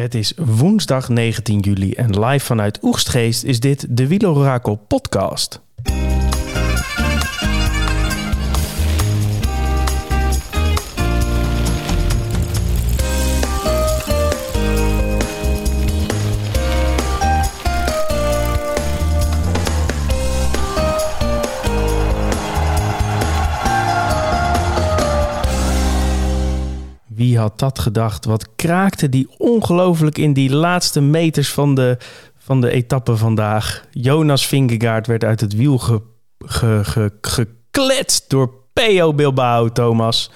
Het is woensdag 19 juli en live vanuit Oegstgeest is dit de Wielorakel podcast. Wie had dat gedacht? Wat kraakte die ongelooflijk in die laatste meters van de, van de etappe vandaag. Jonas Vingegaard werd uit het wiel ge, ge, ge, gekletst door P.O. Bilbao, Thomas.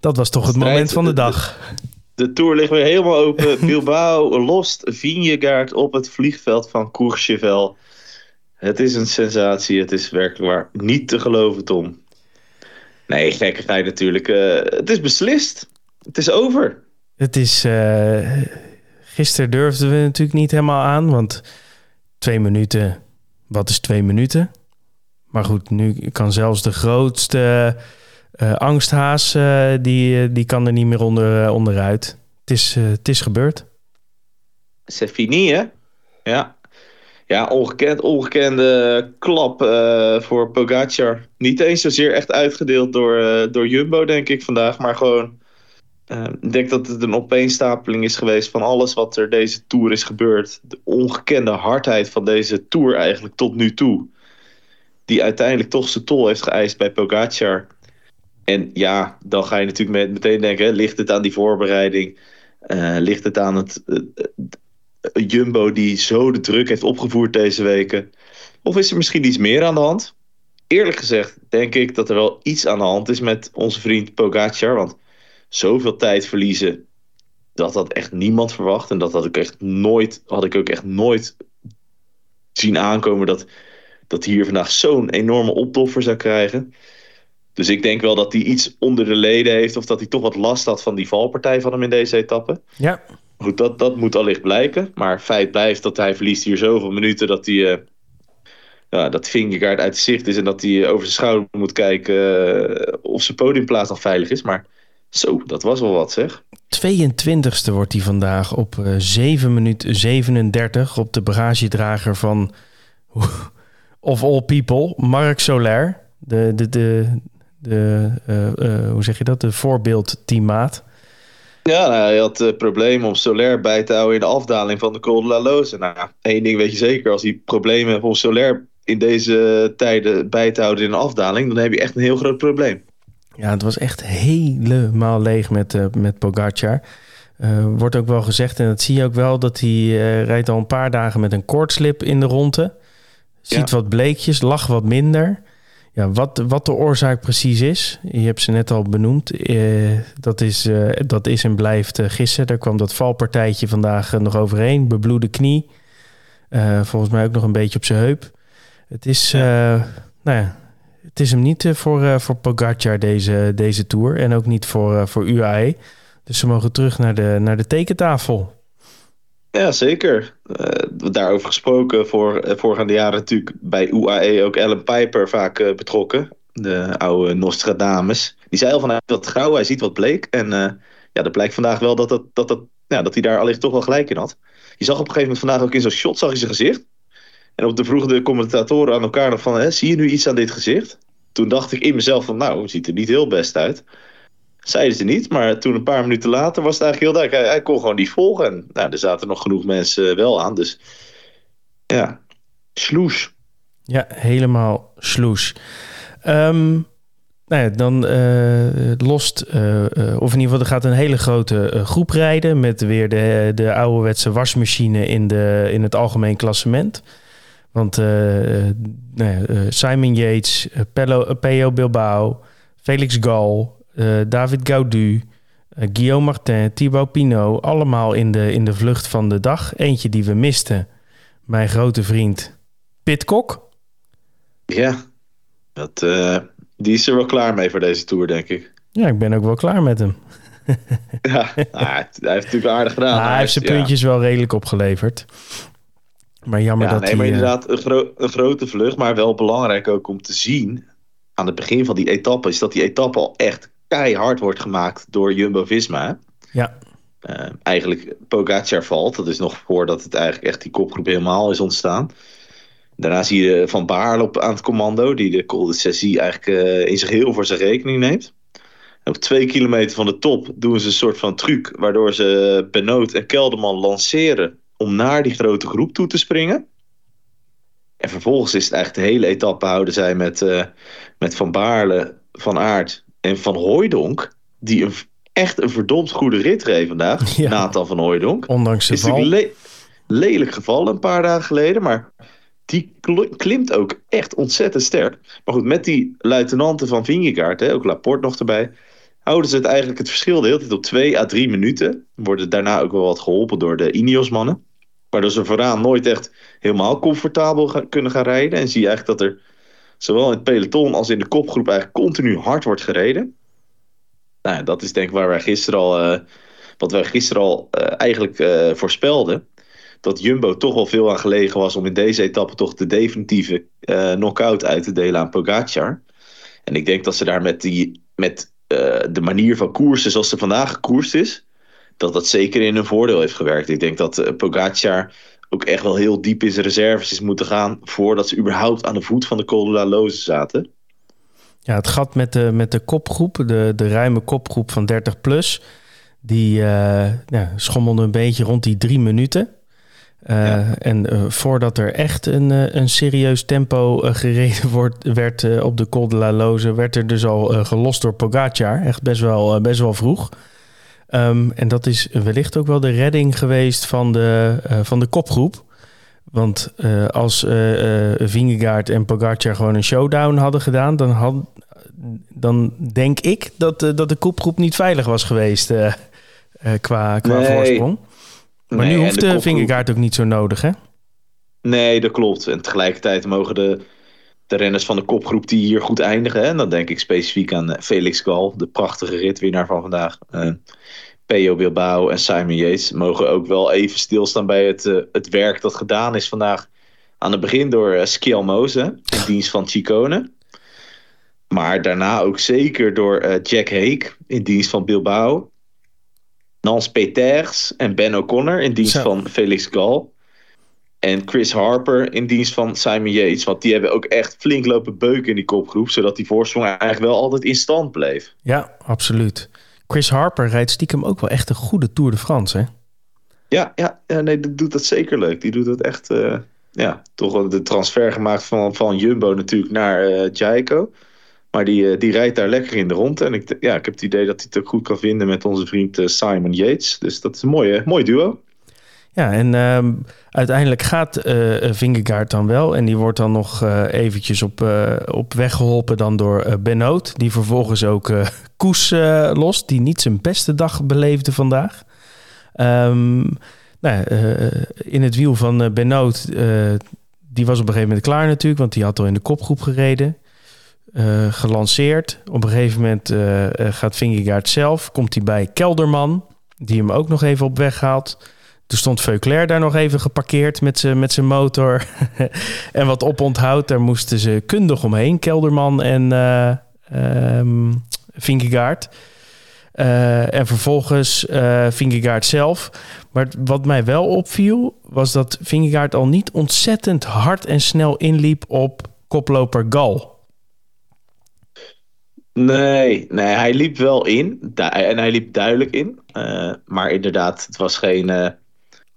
Dat was toch het moment van de dag. De, Tour ligt weer helemaal open. Bilbao lost Vingegaard op het vliegveld van Courchevel. Het is een sensatie. Het is werkelijk waar niet te geloven, Tom. Nee, gekkigheid natuurlijk. Uh, het is beslist. Het is over. Het is... Uh, gisteren durfden we natuurlijk niet helemaal aan, want twee minuten... Wat is twee minuten? Maar goed, nu kan zelfs de grootste uh, angsthaas... die, die kan er niet meer onder, onderuit. Het is, het is gebeurd. C'est fini, hè? Ja. Ja, ongekend, ongekende klap uh, voor Pogacar. Niet eens zozeer echt uitgedeeld door, uh, door Jumbo, denk ik, vandaag. Maar gewoon, uh, ik denk dat het een opeenstapeling is geweest van alles wat er deze Tour is gebeurd. De ongekende hardheid van deze Tour eigenlijk tot nu toe. Die uiteindelijk toch zijn tol heeft geëist bij Pogacar. En ja, dan ga je natuurlijk meteen denken, ligt het aan die voorbereiding? ligt het aan het Jumbo die zo de druk heeft opgevoerd deze weken? Of is er misschien iets meer aan de hand? Eerlijk gezegd denk ik dat er wel iets aan de hand is met onze vriend Pogacar. Want zoveel tijd verliezen, dat had echt niemand verwacht. En dat had ik echt nooit, had ik ook echt nooit zien aankomen dat, dat hij hier vandaag zo'n enorme optoffer zou krijgen. Dus ik denk wel dat hij iets onder de leden heeft. Of dat hij toch wat last had van die valpartij van hem in deze etappe. Ja. Goed, dat, dat moet allicht blijken. Maar feit blijft dat hij verliest hier zoveel minuten dat hij... Uh, ja, dat Vingegaard uit zicht is en dat hij over zijn schouder moet kijken uh, of zijn podiumplaats nog veilig is. Maar zo, dat was wel wat zeg. 22e wordt hij vandaag op uh, 7 minuten 37 op de bagagedrager van of all people, Marc Soler. De, de, de, de uh, hoe zeg je dat? De voorbeeldteammaat. Ja, nou, hij had problemen om Soler bij te houden in de afdaling van de Col de la Loze. Nou, één ding weet je zeker. Als hij problemen heeft om Soler in deze tijden bij te houden in een afdaling... dan heb je echt een heel groot probleem. Ja, het was echt helemaal leeg met, uh, met Pogacar. Uh, wordt ook wel gezegd, en dat zie je ook wel... dat hij rijdt al een paar dagen met een koortslip in de ronde. Ziet ja. wat bleekjes, lag wat minder... Ja, wat, wat de oorzaak precies is, je hebt ze net al benoemd. Uh, dat, is, uh, dat is en blijft uh, gissen. Daar kwam dat valpartijtje vandaag nog overheen. Bebloede knie. volgens mij ook nog een beetje op zijn heup. Het is, nou ja, het is hem niet voor, voor Pogacar deze, deze Tour. En ook niet voor, voor UAE. Dus ze mogen terug naar de, naar de tekentafel. Ja, zeker. Uh, daarover gesproken, voor voorgaande jaren natuurlijk bij UAE ook Ellen Piper vaak betrokken. De oude Nostradamus. Die zei al van hij wat grauw, hij ziet wat bleek. En ja, dat blijkt vandaag wel dat, dat, dat, dat, ja, dat hij daar allicht toch wel gelijk in had. Je zag op een gegeven moment vandaag ook in zo'n shot, zag je zijn gezicht. En op de vroegen de commentatoren aan elkaar nog van, zie je nu iets aan dit gezicht? Toen dacht ik in mezelf van, nou, het ziet er niet heel best uit zeiden ze niet. Maar toen een paar minuten later was het eigenlijk heel duidelijk. Hij, kon gewoon niet volgen. En nou, er zaten nog genoeg mensen wel aan. Dus ja, sloes. Ja, helemaal sloes. Um, nou ja, dan uh, lost, uh, of in ieder geval er gaat een hele grote groep rijden... met weer de, de ouderwetse wasmachine in, de, in het algemeen klassement. Want nou ja, Simon Yates, Pello, Peo Bilbao, Felix Gal, David Gaudu, Guillaume Martin, Thibaut Pinot, allemaal in de, in de vlucht van de dag. Eentje die we misten, mijn grote vriend Pitcock. Ja, dat, uh, die is er wel klaar mee voor deze Tour, denk ik. Ja, ik ben ook wel klaar met hem. ja, nou, hij heeft natuurlijk aardig gedaan. Nou, hij heeft zijn ja. puntjes wel redelijk opgeleverd. Maar jammer ja, dat nee, hij... maar inderdaad een, gro een grote vlucht, maar wel belangrijk ook om te zien aan het begin van die etappe, is dat die etappe al echt keihard wordt gemaakt door Jumbo-Visma. Ja. eigenlijk Pogacar valt. Dat is nog voordat het eigenlijk echt die kopgroep helemaal is ontstaan. Daarna zie je Van Baarle op, aan het commando, die de Col de Sessie eigenlijk uh, in zich heel voor zijn rekening neemt. op twee kilometer van de top doen ze een soort van truc, waardoor ze Benoot en Kelderman lanceren om naar die grote groep toe te springen. En vervolgens is het eigenlijk de hele etappe houden zij met, uh, met Van Baarle, Van Aert en Van Hooijdonk. Die een, echt een verdomd goede rit reed vandaag. Ja. Nathan van Hooijdonk. Ondanks de is val. Le lelijk gevallen een paar dagen geleden. Maar die klimt ook echt ontzettend sterk. Maar goed, met die luitenanten van Vingegaard, hè, ook Laporte nog erbij, houden ze het eigenlijk het verschil de hele tijd op 2 à 3 minuten. Worden daarna ook wel wat geholpen door de Ineos-mannen. Waardoor ze vooraan nooit echt helemaal comfortabel kunnen gaan rijden. En zie je eigenlijk dat er zowel in het peloton als in de kopgroep eigenlijk continu hard wordt gereden. Nou, dat is denk ik waar wij gisteren al, uh, wat wij gisteren al uh, eigenlijk uh, voorspelden dat Jumbo toch wel veel aan gelegen was om in deze etappe toch de definitieve knockout uit te delen aan Pogacar. En ik denk dat ze daar met, die, met de manier van koersen zoals ze vandaag gekoerst is, dat dat zeker in hun voordeel heeft gewerkt. Ik denk dat uh, Pogacar ook echt wel heel diep in zijn reserves is moeten gaan voordat ze überhaupt aan de voet van de Col de Loze zaten. Ja, het gat met de, met de kopgroep, de, de ruime kopgroep van 30 plus, die ja, schommelde een beetje rond die drie minuten. Uh, ja. En uh, voordat er echt een, uh, een serieus tempo gereden wordt, werd op de Col de la Loze, werd er dus al gelost door Pogacar. Echt best wel, best wel vroeg. Um, en dat is wellicht ook wel de redding geweest van de, van de kopgroep. Want als Vingegaard en Pogacar gewoon een showdown hadden gedaan, dan, had, dan denk ik dat, dat de kopgroep niet veilig was geweest qua, qua nee. voorsprong. Maar nee, nu hoeft de, de Vingegaard ook niet zo nodig, hè? Nee, dat klopt. En tegelijkertijd mogen de, de renners van de kopgroep die hier goed eindigen. Hè? En dan denk ik specifiek aan Felix Gal, de prachtige ritwinnaar van vandaag. Uh, Peo Bilbao en Simon Yates mogen ook wel even stilstaan bij het, uh, het werk dat gedaan is vandaag. Aan het begin door uh, Moze in dienst van Chicone. Maar daarna ook zeker door Jack Heek in dienst van Bilbao. Nans Peters en Ben O'Connor in dienst Zo. van Felix Gal. En Chris Harper in dienst van Simon Yates. Want die hebben ook echt flink lopen beuken in die kopgroep. Zodat die voorsprong eigenlijk wel altijd in stand bleef. Ja, absoluut. Chris Harper rijdt stiekem ook wel echt een goede Tour de France, hè? Ja, ja, ja nee, die doet dat zeker leuk. Die doet dat echt... Uh, ja, toch de transfer gemaakt van, van Jumbo natuurlijk naar uh, Jaiko. Maar die, die rijdt daar lekker in de rond. En ik, ja, ik heb het idee dat hij het ook goed kan vinden met onze vriend Simon Yates. Dus dat is een mooie, mooi duo. Ja, en uh, uiteindelijk gaat uh, dan wel. En die wordt dan nog uh, eventjes op, uh, op weg geholpen dan door Benoot. Die vervolgens ook Koes lost, die niet zijn beste dag beleefde vandaag. Um, nou, in het wiel van Benoot, die was op een gegeven moment klaar natuurlijk. Want die had al in de kopgroep gereden. Gelanceerd. Op een gegeven moment gaat Vingegaard zelf, komt hij bij Kelderman, die hem ook nog even op weg haalt. Toen stond Veuclair daar nog even geparkeerd met zijn met motor. en wat oponthoud, daar moesten ze kundig omheen, Kelderman en uh, en vervolgens Vingegaard zelf. Maar wat mij wel opviel, was dat Vingegaard al niet ontzettend hard en snel inliep op koploper Gal. Nee, nee, hij liep wel in. En hij liep duidelijk in. Uh, maar inderdaad, het was geen.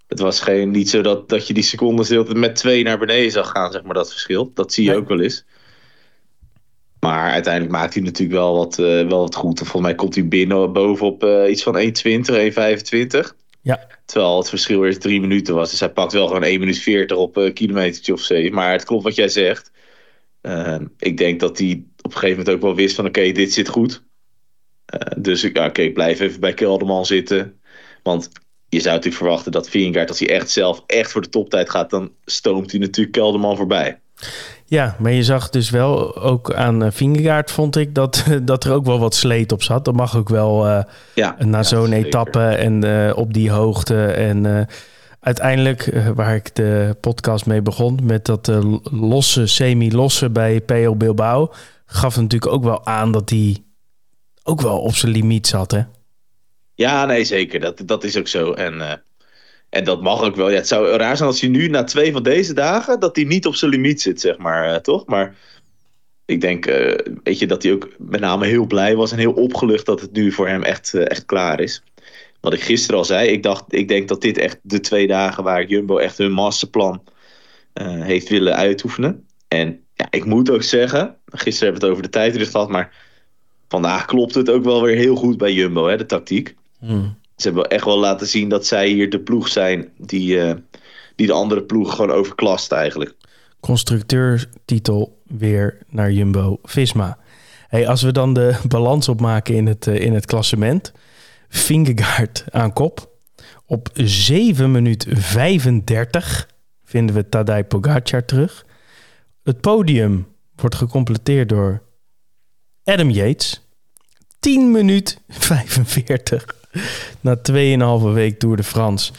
Het was geen, niet zo dat, dat je die secondes met twee naar beneden zag gaan, zeg maar, dat verschil. Dat zie je nee. ook wel eens. Maar uiteindelijk maakt hij natuurlijk wel wat, uh, wel wat goed. Volgens mij komt hij binnen bovenop iets van 1,20, 1,25. Ja. Terwijl het verschil eerst drie minuten was. Dus hij pakt wel gewoon 1 minuut 40 op een kilometertje of 7. Maar het klopt wat jij zegt. ik denk dat hij op een gegeven moment ook wel wist van oké, okay, dit zit goed. Dus ik, ja, oké, okay, blijf even bij Kelderman zitten. Want je zou natuurlijk verwachten dat Vingegaard, als hij echt zelf echt voor de toptijd gaat, dan stoomt hij natuurlijk Kelderman voorbij. Ja, maar je zag dus wel ook aan Vingegaard, vond ik, dat, dat er ook wel wat sleet op zat. Dat mag ook wel uh, ja, na ja, zo'n etappe en uh, op die hoogte. En uh, uiteindelijk, waar ik de podcast mee begon, met dat losse, semi-losse bij PO Bilbao, gaf natuurlijk ook wel aan dat hij ook wel op zijn limiet zat, hè? Ja, nee, zeker. Dat, dat is ook zo. En, en dat mag ook wel. Ja, het zou raar zijn als hij nu na twee van deze dagen... dat hij niet op zijn limiet zit, zeg maar. toch? Maar ik denk, weet je, dat hij ook met name heel blij was... en heel opgelucht dat het nu voor hem echt, echt klaar is wat ik gisteren al zei, ik, dacht, ik denk dat dit echt de twee dagen waar Jumbo echt hun masterplan heeft willen uitoefenen. En ja, ik moet ook zeggen, gisteren hebben we het over de tijdrit gehad, maar vandaag klopt het ook wel weer heel goed bij Jumbo, hè, de tactiek. Hmm. Ze hebben echt wel laten zien dat zij hier de ploeg zijn die, uh, die de andere ploeg gewoon overklast eigenlijk. Constructeurtitel weer naar Jumbo-Visma. Hey, als we dan de balans opmaken in het, uh, in het klassement... Vingegaard aan kop. Op 7 minuut 35 vinden we Tadej Pogacar terug. Het podium wordt gecompleteerd door Adam Yates. 10 minuut 45 na 2,5 week Tour de France.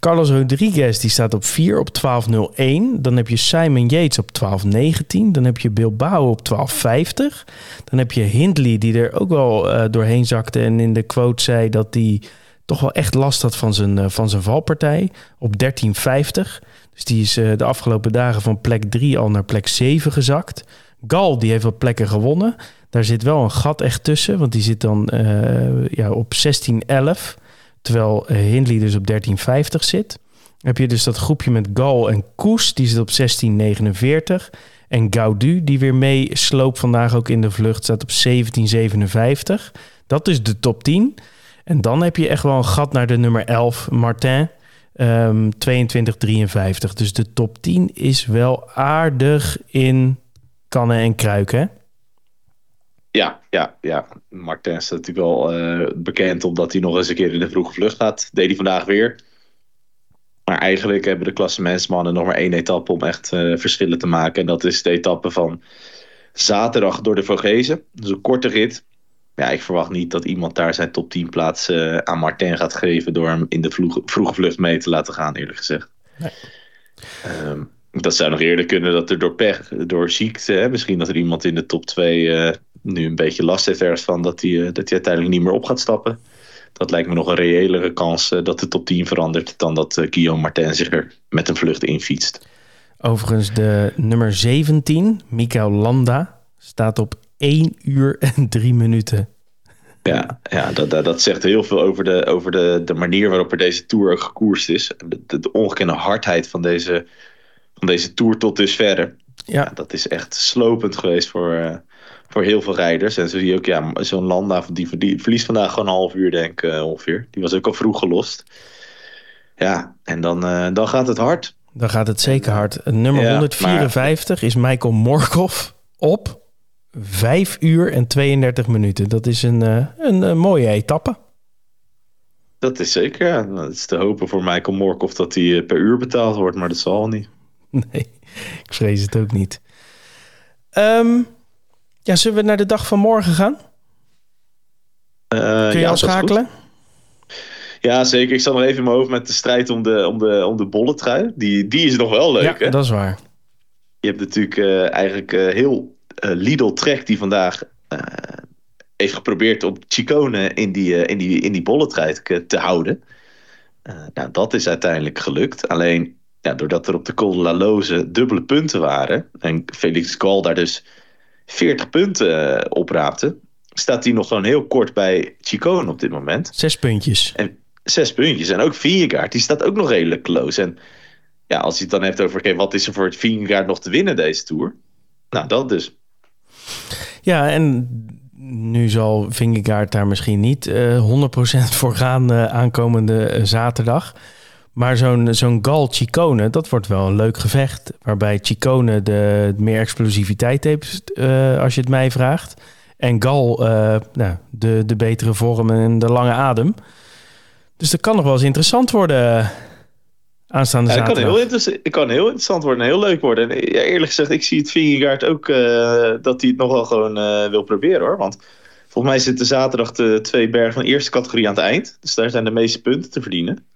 Carlos Rodriguez die staat op 4 op 12.01. Dan heb je Simon Yates op 12.19. Dan heb je Bilbao op 12.50. Dan heb je Hindley die er ook wel uh, doorheen zakte en in de quote zei dat hij toch wel echt last had van zijn, uh, van zijn valpartij op 13.50. Dus die is uh, de afgelopen dagen van plek 3 al naar plek 7 gezakt. Gal die heeft wat plekken gewonnen. Daar zit wel een gat echt tussen, want die zit dan uh, ja, op 16-11. Terwijl Hindley dus op 13,50 zit. Heb je dus dat groepje met Gal en Koes, die zit op 16,49. En Gaudu, die weer mee sloopt vandaag ook in de vlucht, staat op 17,57. Dat is de top 10. En dan heb je echt wel een gat naar de nummer 11, Martin. Um, 22,53. Dus de top 10 is wel aardig in kannen en kruiken. Ja, ja, ja. Martin is natuurlijk wel uh, bekend omdat hij nog eens een keer in de vroege vlucht gaat. Deed hij vandaag weer. Maar eigenlijk hebben de klassementsmannen nog maar één etappe om echt uh, verschillen te maken. En dat is de etappe van zaterdag door de Vogezen. Dus een korte rit. Ja, ik verwacht niet dat iemand daar zijn top 10 plaats uh, aan Martin gaat geven door hem in de vroege, vroege vlucht mee te laten gaan, eerlijk gezegd. Nee. Um, dat zou nog eerder kunnen dat er door pech, door ziekte, misschien dat er iemand in de top 2 uh, nu een beetje last heeft ergens van dat hij, uh, dat hij uiteindelijk niet meer op gaat stappen. Dat lijkt me nog een reëlere kans uh, dat de top 10 verandert dan dat Guillaume Martin zich er met een vlucht in fietst. Overigens de nummer 17, Mikael Landa, staat op 1 uur en 3 minuten. Ja, ja dat, dat, dat, zegt heel veel over, de, over de, de manier waarop er deze Tour ook gekoerst is. De, de, de ongekende hardheid van deze van deze tour tot dusverre. Ja. ja dat is echt slopend geweest voor, uh, voor heel veel rijders. En zo zie je ook, ja, zo'n Landa, die, die verliest vandaag gewoon een half uur, denk ik uh, ongeveer. Die was ook al vroeg gelost. Ja, en dan, uh, dan gaat het hard. Dan gaat het zeker hard. Nummer ja, 154 maar... is Michael Morkov op 5 uur en 32 minuten. Dat is een, een, een mooie etappe. Dat is zeker, ja. Het is te hopen voor Michael Morkov dat hij per uur betaald wordt, maar dat zal niet. Nee, ik vrees het ook niet. Um, ja, zullen we naar de dag van morgen gaan? Uh, Kun je ja, al schakelen? Ja, zeker. Ik zat nog even in mijn hoofd met de strijd om de, om de, om de bolletrui. Die, die is nog wel leuk, ja, hè? dat is waar. Je hebt natuurlijk uh, eigenlijk uh, heel Lidl Trek die vandaag heeft geprobeerd om Chicone in die, in die, in die bolletrui te houden. nou, dat is uiteindelijk gelukt. Alleen ja, doordat er op de Col de la Loze dubbele punten waren. En Felix Gal daar dus 40 punten uh, opraapte. Staat hij nog gewoon heel kort bij Chicone op dit moment. Zes puntjes. En zes puntjes. En ook Vingegaard, die staat ook nog redelijk close. En ja, als je het dan hebt over, oké, wat is er voor het Vingegaard nog te winnen deze Tour? Nou, dat dus. Ja, en nu zal Vingegaard daar misschien niet uh, eh, 100% voor gaan uh, aankomende zaterdag. Maar zo'n zo'n Gal Chicone, dat wordt wel een leuk gevecht. Waarbij Chicone de meer explosiviteit heeft, uh, als je het mij vraagt. En Gal uh, nou, de, de betere vorm en de lange adem. Dus dat kan nog wel eens interessant worden eh, aanstaande ja, zaterdag. Het kan, heel interessant, kan heel interessant worden en heel leuk worden. En ja, eerlijk gezegd, ik zie het Vingegaard ook uh, dat hij het nog wel gewoon wil proberen hoor. Want volgens mij zitten zaterdag de twee bergen van de eerste categorie aan het eind. Dus daar zijn de meeste punten te verdienen.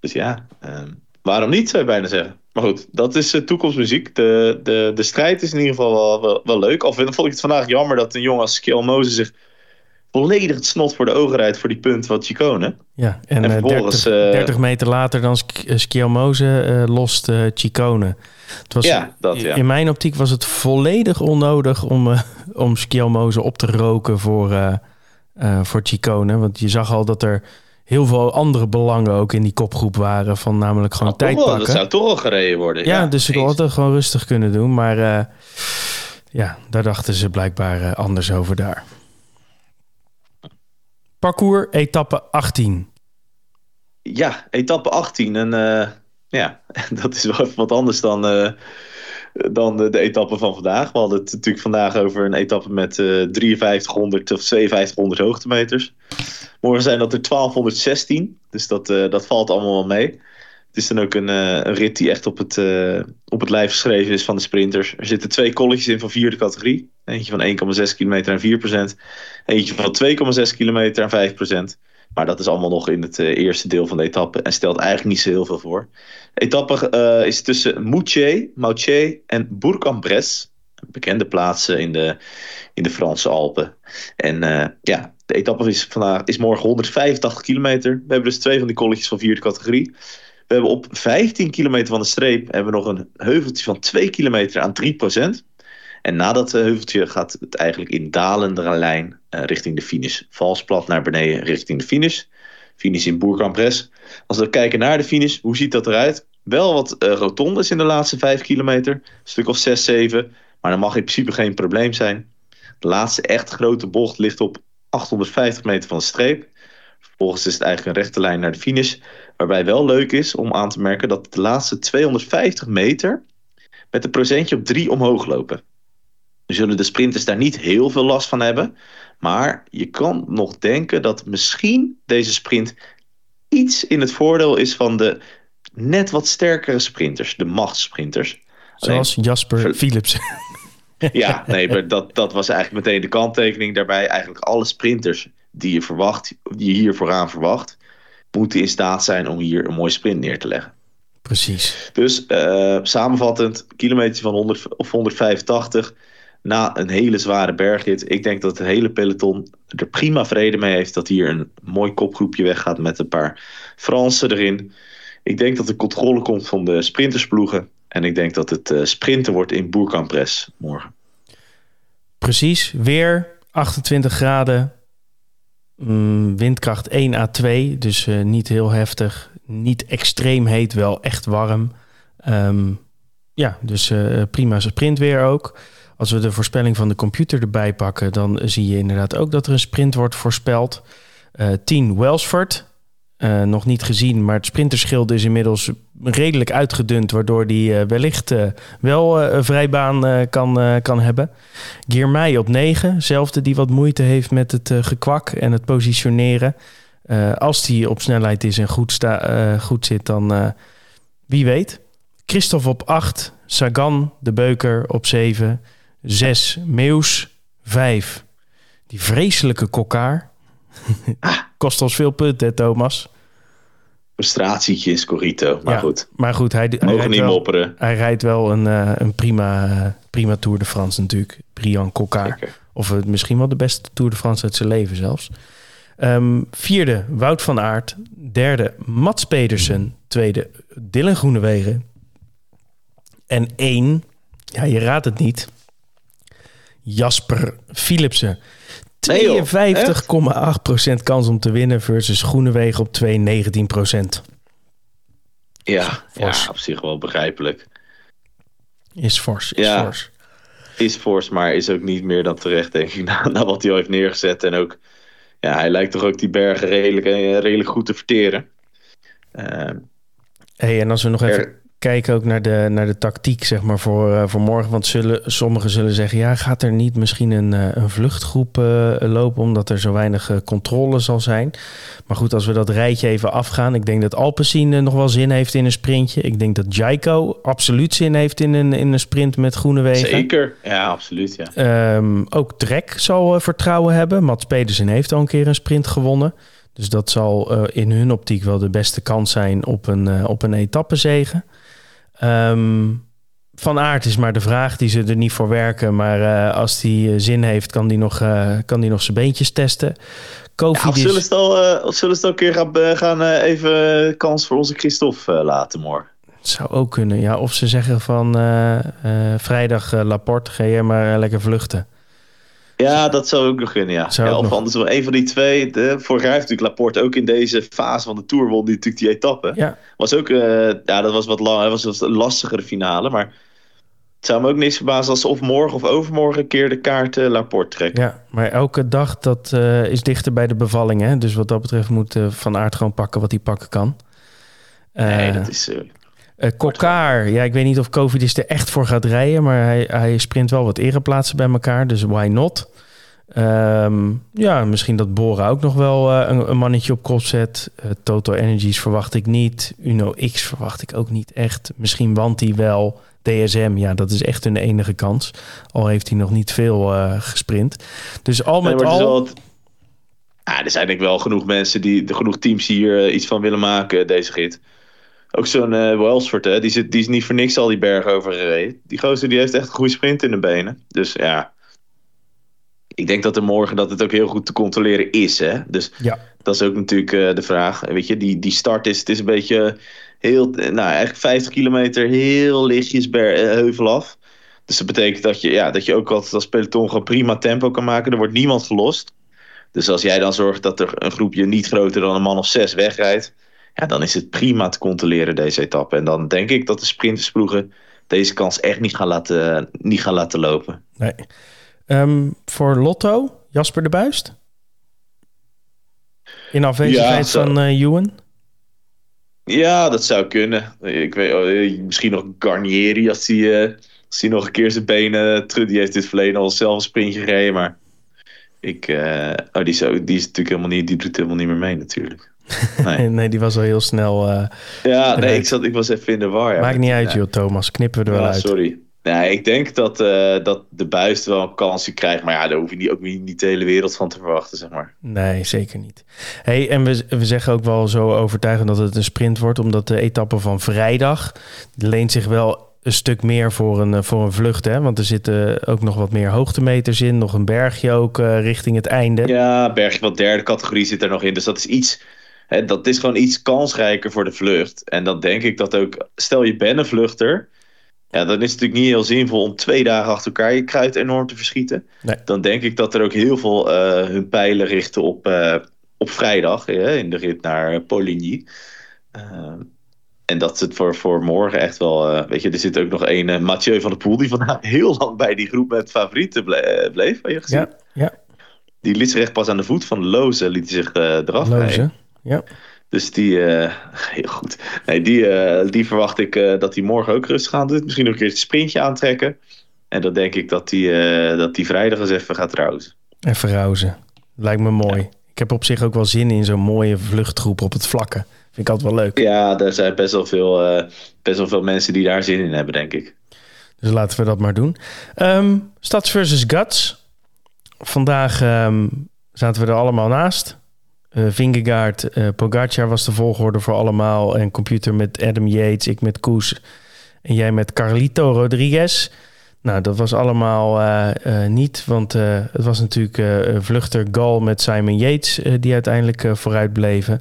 Dus ja, ehm, waarom niet, zou je bijna zeggen. Maar goed, dat is uh, toekomstmuziek. De, de, de strijd is in ieder geval wel, wel, wel leuk. Al vond ik het vandaag jammer dat een jongen als Skill Moses zich volledig het snot voor de ogen rijdt voor die punt van Chicone. Ja, en, en vervolgens, 30, 30, meter later dan Schiamoze uh, lost uh, Chicone. Het was, ja, dat, ja. In mijn optiek was het volledig onnodig om, uh, om op te roken voor, uh, voor Chicone. Want je zag al dat er heel veel andere belangen ook in die kopgroep waren. Van namelijk gewoon nou, tijd pakken. Dat zou toch al gereden worden. Ja, dus ik had het gewoon rustig kunnen doen. Maar uh, ja, daar dachten ze blijkbaar uh, anders over daar. Parcours, etappe 18. Ja, etappe 18. En uh, ja, dat is wel even wat anders dan dan de, de etappe van vandaag. We hadden het natuurlijk vandaag over een etappe met uh, 5300 of 5200 hoogtemeters. Morgen zijn dat er 1216, dus dat, uh, dat valt allemaal wel mee. Het is dan ook een, een rit die echt op het, op het lijf geschreven is van de sprinters. Er zitten twee kolletjes in van vierde categorie. Eentje van 1,6 kilometer en 4%. Eentje van 2,6 kilometer en 5%. Maar dat is allemaal nog in het uh, eerste deel van de etappe en stelt eigenlijk niet zo heel veel voor. De etappe uh, is tussen Moutier, Mautier en Bourg-en-Bresse. Bekende plaatsen in de, in de Franse Alpen. En uh, ja, de etappe is, vandaag, is morgen 185 kilometer. We hebben dus twee van die kolletjes van vierde categorie. We hebben op 15 kilometer van de streep hebben we nog een heuveltje van 2 kilometer aan 3%. En na dat heuveltje gaat het eigenlijk in dalende lijn uh, richting de finish. Vals plat naar beneden richting de finish. Finish in Bourg-en-Bresse. Als we kijken naar de finish, hoe ziet dat eruit? Wel wat uh, rotondes in de laatste 5 kilometer. Een stuk of 6, 7. Maar dat mag in principe geen probleem zijn. De laatste echt grote bocht ligt op 850 meter van de streep. Vervolgens is het eigenlijk een rechte lijn naar de finish. Waarbij wel leuk is om aan te merken dat de laatste 250 meter met een procentje op 3 omhoog lopen zullen de sprinters daar niet heel veel last van hebben. Maar je kan nog denken dat misschien deze sprint iets in het voordeel is van de net wat sterkere sprinters, de machtsprinters. Zoals Jasper Philips. ja, nee, maar dat, dat was eigenlijk meteen de kanttekening daarbij. Eigenlijk alle sprinters die je verwacht, die je hier vooraan verwacht, moeten in staat zijn om hier een mooie sprint neer te leggen. Precies. Dus uh, samenvattend, kilometer van 100 of 185 na een hele zware bergrit. Ik denk dat het hele peloton er prima vrede mee heeft dat hier een mooi kopgroepje weggaat met een paar Fransen erin. Ik denk dat de controle komt van de sprintersploegen. En ik denk dat het uh, sprinten wordt in Boerkampres morgen. Precies, weer 28 graden. Mm, windkracht 1 à 2, dus uh, niet heel heftig. Niet extreem heet, wel echt warm. Um, ja, dus uh, prima sprintweer ook. Als we de voorspelling van de computer erbij pakken, dan zie je inderdaad ook dat er een sprint wordt voorspeld. Uh, 10 Welsford, uh, nog niet gezien, maar het sprinterschild is inmiddels redelijk uitgedund, waardoor die uh, wellicht wel een vrijbaan kan, kan hebben. Giermay op 9, zelfde die wat moeite heeft met het gekwak en het positioneren. als die op snelheid is en goed, sta, goed zit, dan wie weet. Christophe op 8, Sagan de Beuker op 7. 6 Meeuws, 5 die vreselijke kokkaar. Ah. Kost ons veel punten, hè, Thomas? Frustratietje is Corito, maar goed. Maar goed, hij, hij Mogen niet wel, mopperen. Hij rijdt wel een, uh, een prima, prima Tour de France natuurlijk. Brian Kokkaar. Of het misschien wel de beste Tour de France uit zijn leven zelfs. Um, vierde, Wout van Aert. Derde, Mats Pedersen. Tweede, Dylan Groenewegen. En één, ja, je raadt het niet. Jasper Philipsen. 52,8% kans om te winnen versus Groenewegen op 2,19%. Ja, ja, op zich wel begrijpelijk. Is fors, is ja, fors. Is fors, maar is ook niet meer dan terecht, denk ik, na, na wat hij al heeft neergezet. En ook, ja, hij lijkt toch ook die bergen redelijk, eh, redelijk goed te verteren. Uh, hey, en als we nog even kijken ook naar de, naar de tactiek zeg maar, voor, uh, voor morgen. Want zullen, sommigen zullen zeggen... ja, gaat er niet misschien een, uh, een vluchtgroep uh, lopen... omdat er zo weinig controle zal zijn. Maar goed, als we dat rijtje even afgaan... ik denk dat Alpecin nog wel zin heeft in een sprintje. Ik denk dat Jaiko absoluut zin heeft in een, in een sprint met groene wegen. Zeker, ja, absoluut. Ja. Um, ook Trek zal vertrouwen hebben. Mats Pedersen heeft al een keer een sprint gewonnen... Dus dat zal in hun optiek wel de beste kans zijn op een, op een etappezege. Um, van aard is maar de vraag. Die ze er niet voor werken. Maar als die zin heeft, kan die nog, kan die nog zijn beentjes testen. Kofi of, zullen ze al, of zullen ze het een keer gaan, gaan even kans voor onze Christophe laten morgen? zou ook kunnen, ja. Of ze zeggen van vrijdag Laporte, ga je maar lekker vluchten. Ja, dat zou ook nog kunnen, ja. ja of anders wel een van die twee. De, vorig jaar heeft natuurlijk Laporte ook in deze fase van de Tour won die natuurlijk die etappe. Ja. Was ook, uh, ja, dat was wat lang, was een lastigere finale, maar het zou me ook niks verbazen als ze of morgen of overmorgen een keer de kaart uh, Laporte trekken. Ja, maar elke dag dat uh, is dichter bij de bevalling, hè. Dus wat dat betreft moet Van Aert gewoon pakken wat hij pakken kan. nee, dat is... Uh, Kokkaar, ja, ik weet niet of Covid er echt voor gaat rijden, maar hij, hij sprint wel wat ereplaatsen bij elkaar, dus why not? Ehm, ja, misschien dat Bora ook nog wel uh, een, een, mannetje op kop zet. Uh, Total Energies verwacht ik niet. Uno X verwacht ik ook niet echt. Misschien want hij wel. DSM, ja, dat is echt hun enige kans. Al heeft hij nog niet veel gesprint. Dus al met al... Ja, er zijn denk ik wel genoeg mensen, die, genoeg teams die hier iets van willen maken, deze rit. Ook zo'n uh, Wellsford, hè, die, zit, die is niet voor niks al die bergen over gereden. Die gozer die heeft echt een goede sprint in de benen. Dus ja, ik denk dat er morgen dat het ook heel goed te controleren is. Hè? Dus ja. dat is ook natuurlijk uh, de vraag. Weet je, die, die start is, het is een beetje heel, nou eigenlijk 50 kilometer heel lichtjes ber, uh, heuvel af. Dus dat betekent dat je, ja, dat je ook altijd als peloton gewoon prima tempo kan maken. Er wordt niemand gelost. Dus als jij dan zorgt dat er een groepje niet groter dan een man of zes wegrijdt ja, dan is het prima te controleren deze etappe. En dan denk ik dat de sprintersploegen deze kans echt niet gaan laten, niet gaan laten lopen. Nee. Ehm, voor Lotto, Jasper de Buist? In afwezigheid van uh, Ewan? Ja, dat zou kunnen. Ik weet, oh, misschien nog Garnieri als hij, uh, als hij nog een keer zijn benen terug. Die heeft dit verleden al zelf een sprintje gereden, maar ik, uh, oh, die, zou, die is natuurlijk helemaal niet, die doet helemaal niet meer mee natuurlijk. Nee, nee die was al heel snel. Uh, ja, nee, ik, zat, ik was even in de war. Ja, Maakt niet uit, joh, Thomas. Knippen we er wel uit. Sorry. Nee, ik denk dat, uh, dat de buist wel een kansje krijgt. Maar ja, daar hoef je niet, ook niet de hele wereld van te verwachten, zeg maar. Nee, zeker niet. Hey, en we, we zeggen ook wel zo overtuigend dat het een sprint wordt. Omdat de etappe van vrijdag leent zich wel een stuk meer voor een, voor een vlucht. Hè? Want er zitten ook nog wat meer hoogtemeters in. Nog een bergje ook uh, richting het einde. Ja, bergje wat derde categorie zit er nog in. Dus dat is iets Hè, dat is gewoon iets kansrijker voor de vlucht. En dan denk ik dat ook, stel je bent een vluchter. Ja, dan is het natuurlijk niet heel zinvol om twee dagen achter elkaar je kruid enorm te verschieten. Nee. Dan denk ik dat er ook heel veel uh, hun pijlen richten op, uh, op vrijdag hè, in de rit naar Poligny. Uh, en dat het voor, voor morgen echt wel. weet je, er zit ook nog een Mathieu van der Poel. die vandaag heel lang bij die groep met favorieten bleef. Heb je gezien? Ja, ja. Die liet zich echt pas aan de voet van Loze liet zich eraf rijden. Ja. Dus die, uh, heel goed. Nee, die, uh, die verwacht ik uh, dat hij morgen ook rustig aan doet. Misschien nog een keer het sprintje aantrekken. En dan denk ik dat hij dat die vrijdag eens even gaat rousen. Even rousen. Lijkt me mooi. Ik heb op zich ook wel zin in zo'n mooie vluchtgroep op het vlakke. Vind ik altijd wel leuk. Ja, er zijn best wel veel, best wel veel mensen die daar zin in hebben, denk ik. Dus laten we dat maar doen. Um, Stads versus Guts. Vandaag um, zaten we er allemaal naast. Uh, Vingegaard, uh, Pogacar was de volgorde voor allemaal. En computer met Adam Yates, ik met Koes. En jij met Carlito Rodriguez. Nou, dat was allemaal uh, niet, want het was natuurlijk vluchter Gal met Simon Yates die uiteindelijk vooruit bleven.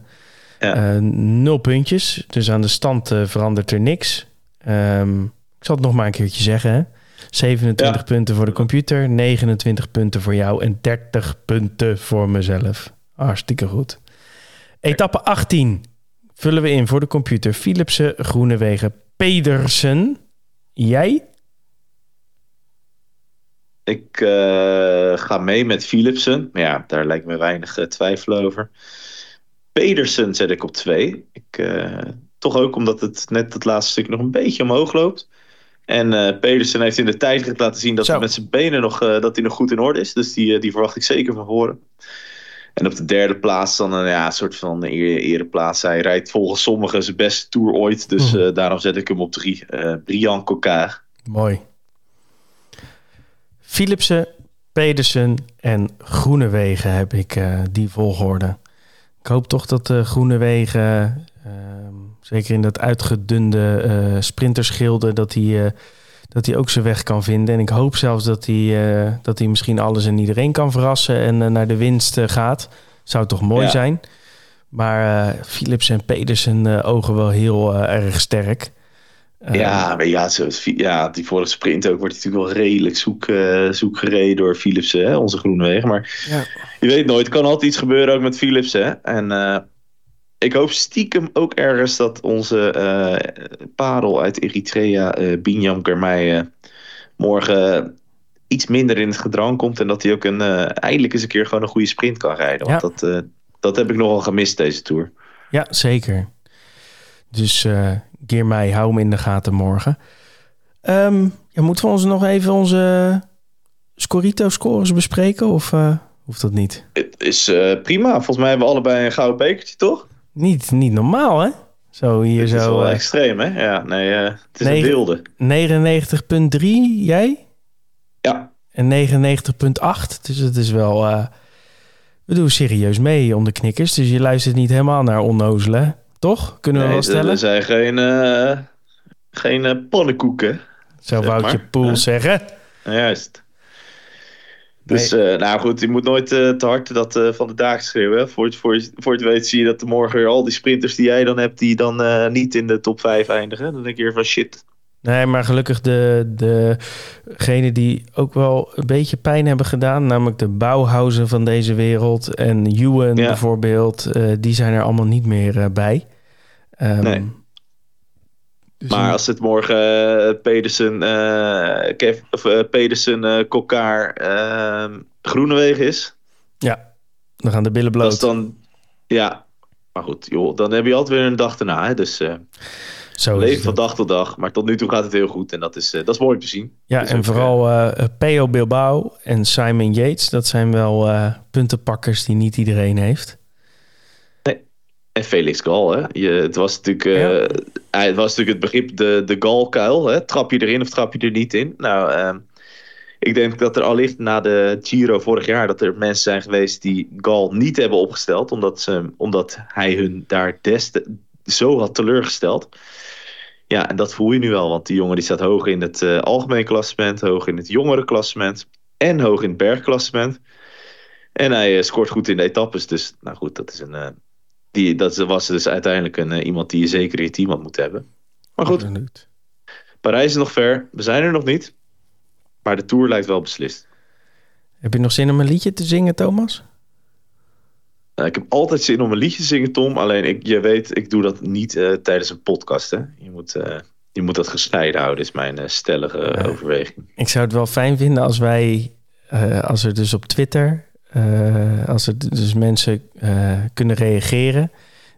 Ja. nul puntjes, dus aan de stand verandert er niks. Um, ik zal het nog maar een keertje zeggen. Hè? 27 punten voor de computer, 29 punten voor jou en 30 punten voor mezelf. Hartstikke goed. Etappe 18 vullen we in voor de computer. Philipsen, Groenewegen, Pedersen. Jij? Ik uh, ga mee met Philipsen. Ja, daar lijkt me weinig uh, twijfel over. Pedersen zet ik op 2. Ik, uh, toch ook omdat het net het laatste stuk nog een beetje omhoog loopt. En Pedersen heeft in de tijd laten zien dat hij met zijn benen nog, dat hij nog goed in orde is. Dus die, die verwacht ik zeker van voren. En op de derde plaats dan een ja, soort van ereplaats. Hij rijdt volgens sommigen zijn beste tour ooit. Dus uh, daarom zet ik hem op drie. Uh, Brian Coquard. Mooi. Philipsen, Pedersen en Groenewegen heb ik uh, die volgorde. Ik hoop toch dat Groenewegen, ehm, zeker in dat uitgedunde sprinterschilde, dat hij dat hij ook zijn weg kan vinden. En ik hoop zelfs dat hij, uh, dat hij misschien alles en iedereen kan verrassen en naar de winst gaat. Zou toch mooi zijn. Maar Philips en Pedersen ogen wel heel erg sterk. ja, maar ja, zo, ja, die vorige sprint ook wordt natuurlijk wel redelijk zoek, zoek gereden door Philipsen, hè, onze Groenewegen. Maar ja. je weet nooit, kan altijd iets gebeuren ook met Philipsen. En ik hoop stiekem ook ergens dat onze uh, parel uit Eritrea, uh, Binyam Kermei, uh, morgen iets minder in het gedrang komt. En dat hij ook een, eindelijk eens een keer gewoon een goede sprint kan rijden. Want dat, dat heb ik nogal gemist deze Tour. Ja, zeker. Dus uh, Geermij, hou hem in de gaten morgen. Um, ja, moeten we ons nog even onze Scorito-scores bespreken? Of hoeft dat niet? Het is prima. Volgens mij hebben we allebei een gouden bekertje, toch? Niet, niet normaal, hè? Zo hier zo. is wel uh, extreem, hè? Ja, nee, uh, het is een wilde. 99,3 jij? Ja. En 99,8. Dus het is wel. Uh, we doen serieus mee om de knikkers. Dus je luistert niet helemaal naar onnozelen, toch? Kunnen we nee, wel stellen? Er zijn geen, geen pannenkoeken. Zou Woutje Poel zeggen. Juist. Dus nee. uh, nou goed, je moet nooit uh, te hard dat uh, van de dagen schreeuwen. Voor het, voor, het weet zie je dat morgen al die sprinters die jij dan hebt, die dan niet in de top 5 eindigen. Dan denk je van shit. Nee, maar gelukkig de, degene die ook wel een beetje pijn hebben gedaan, namelijk de Bauhausen van deze wereld en Ewan ja. bijvoorbeeld, die zijn er allemaal niet meer bij. Um, nee. Dus maar als het morgen uh, Pedersen, uh, Kev, of, uh, Pedersen, Kokkaar, Groenewegen is. Ja, dan gaan de billen bloot. Dat is dan, ja, maar goed, joh, dan heb je altijd weer een dag erna. Hè? Dus Zo leef van dag tot dag. Maar tot nu toe gaat het heel goed en dat is, dat is mooi te zien. Ja, dus en ook, vooral Peo Bilbao en Simon Yates, dat zijn wel puntenpakkers die niet iedereen heeft. En Felix Gal, hè? Je, het, was natuurlijk, uh, ja. het was natuurlijk het begrip de, de Galkuil. Hè? Trap je erin of trap je er niet in? Nou, uh, ik denk dat er allicht na de Giro vorig jaar... dat er mensen zijn geweest die Gal niet hebben opgesteld... omdat, ze, omdat hij hun daar des te, zo had teleurgesteld. Ja, en dat voel je nu wel. Want die jongen die staat hoog in het uh, algemeen klassement... hoog in het jongere klassement... en hoog in het bergklassement. En hij scoort goed in de etappes. Dus nou goed, dat is een die, dat was dus uiteindelijk een, uh, iemand die je zeker in je team had moeten hebben. Maar goed, Absoluut. Parijs is nog ver. We zijn er nog niet. Maar de Tour lijkt wel beslist. Heb je nog zin om een liedje te zingen, Thomas? Uh, ik heb altijd zin om een liedje te zingen, Tom. Alleen, ik, je weet, ik doe dat niet uh, tijdens een podcast. Hè? Je, moet, je moet dat gescheiden houden, is mijn stellige overweging. Ik zou het wel fijn vinden als wij, als er dus op Twitter uh, als er dus mensen uh, kunnen reageren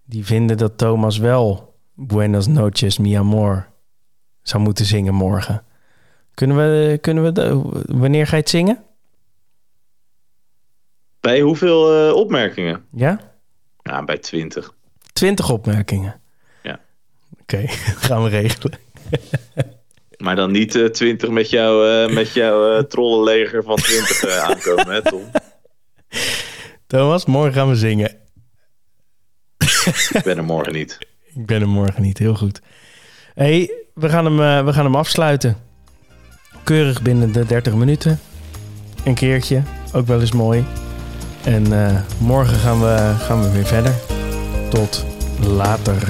die vinden dat Thomas wel Buenos noches, mi amor zou moeten zingen morgen. Kunnen we, kunnen we de, wanneer ga je het zingen? Bij hoeveel uh, opmerkingen? Ja? Ja, bij 20. 20 opmerkingen? Ja. Oké, okay, gaan we regelen. maar dan niet uh, 20 met, jou, uh, met jouw uh, trollenleger van 20 aankomen, hè Tom? Thomas, morgen gaan we zingen. Ik ben er morgen niet. Ik ben er morgen niet, heel goed. hey, we, gaan hem, uh, we gaan hem afsluiten. Keurig binnen de 30 minuten. Een keertje, ook wel eens mooi. En uh, morgen gaan we, gaan we weer verder. Tot later.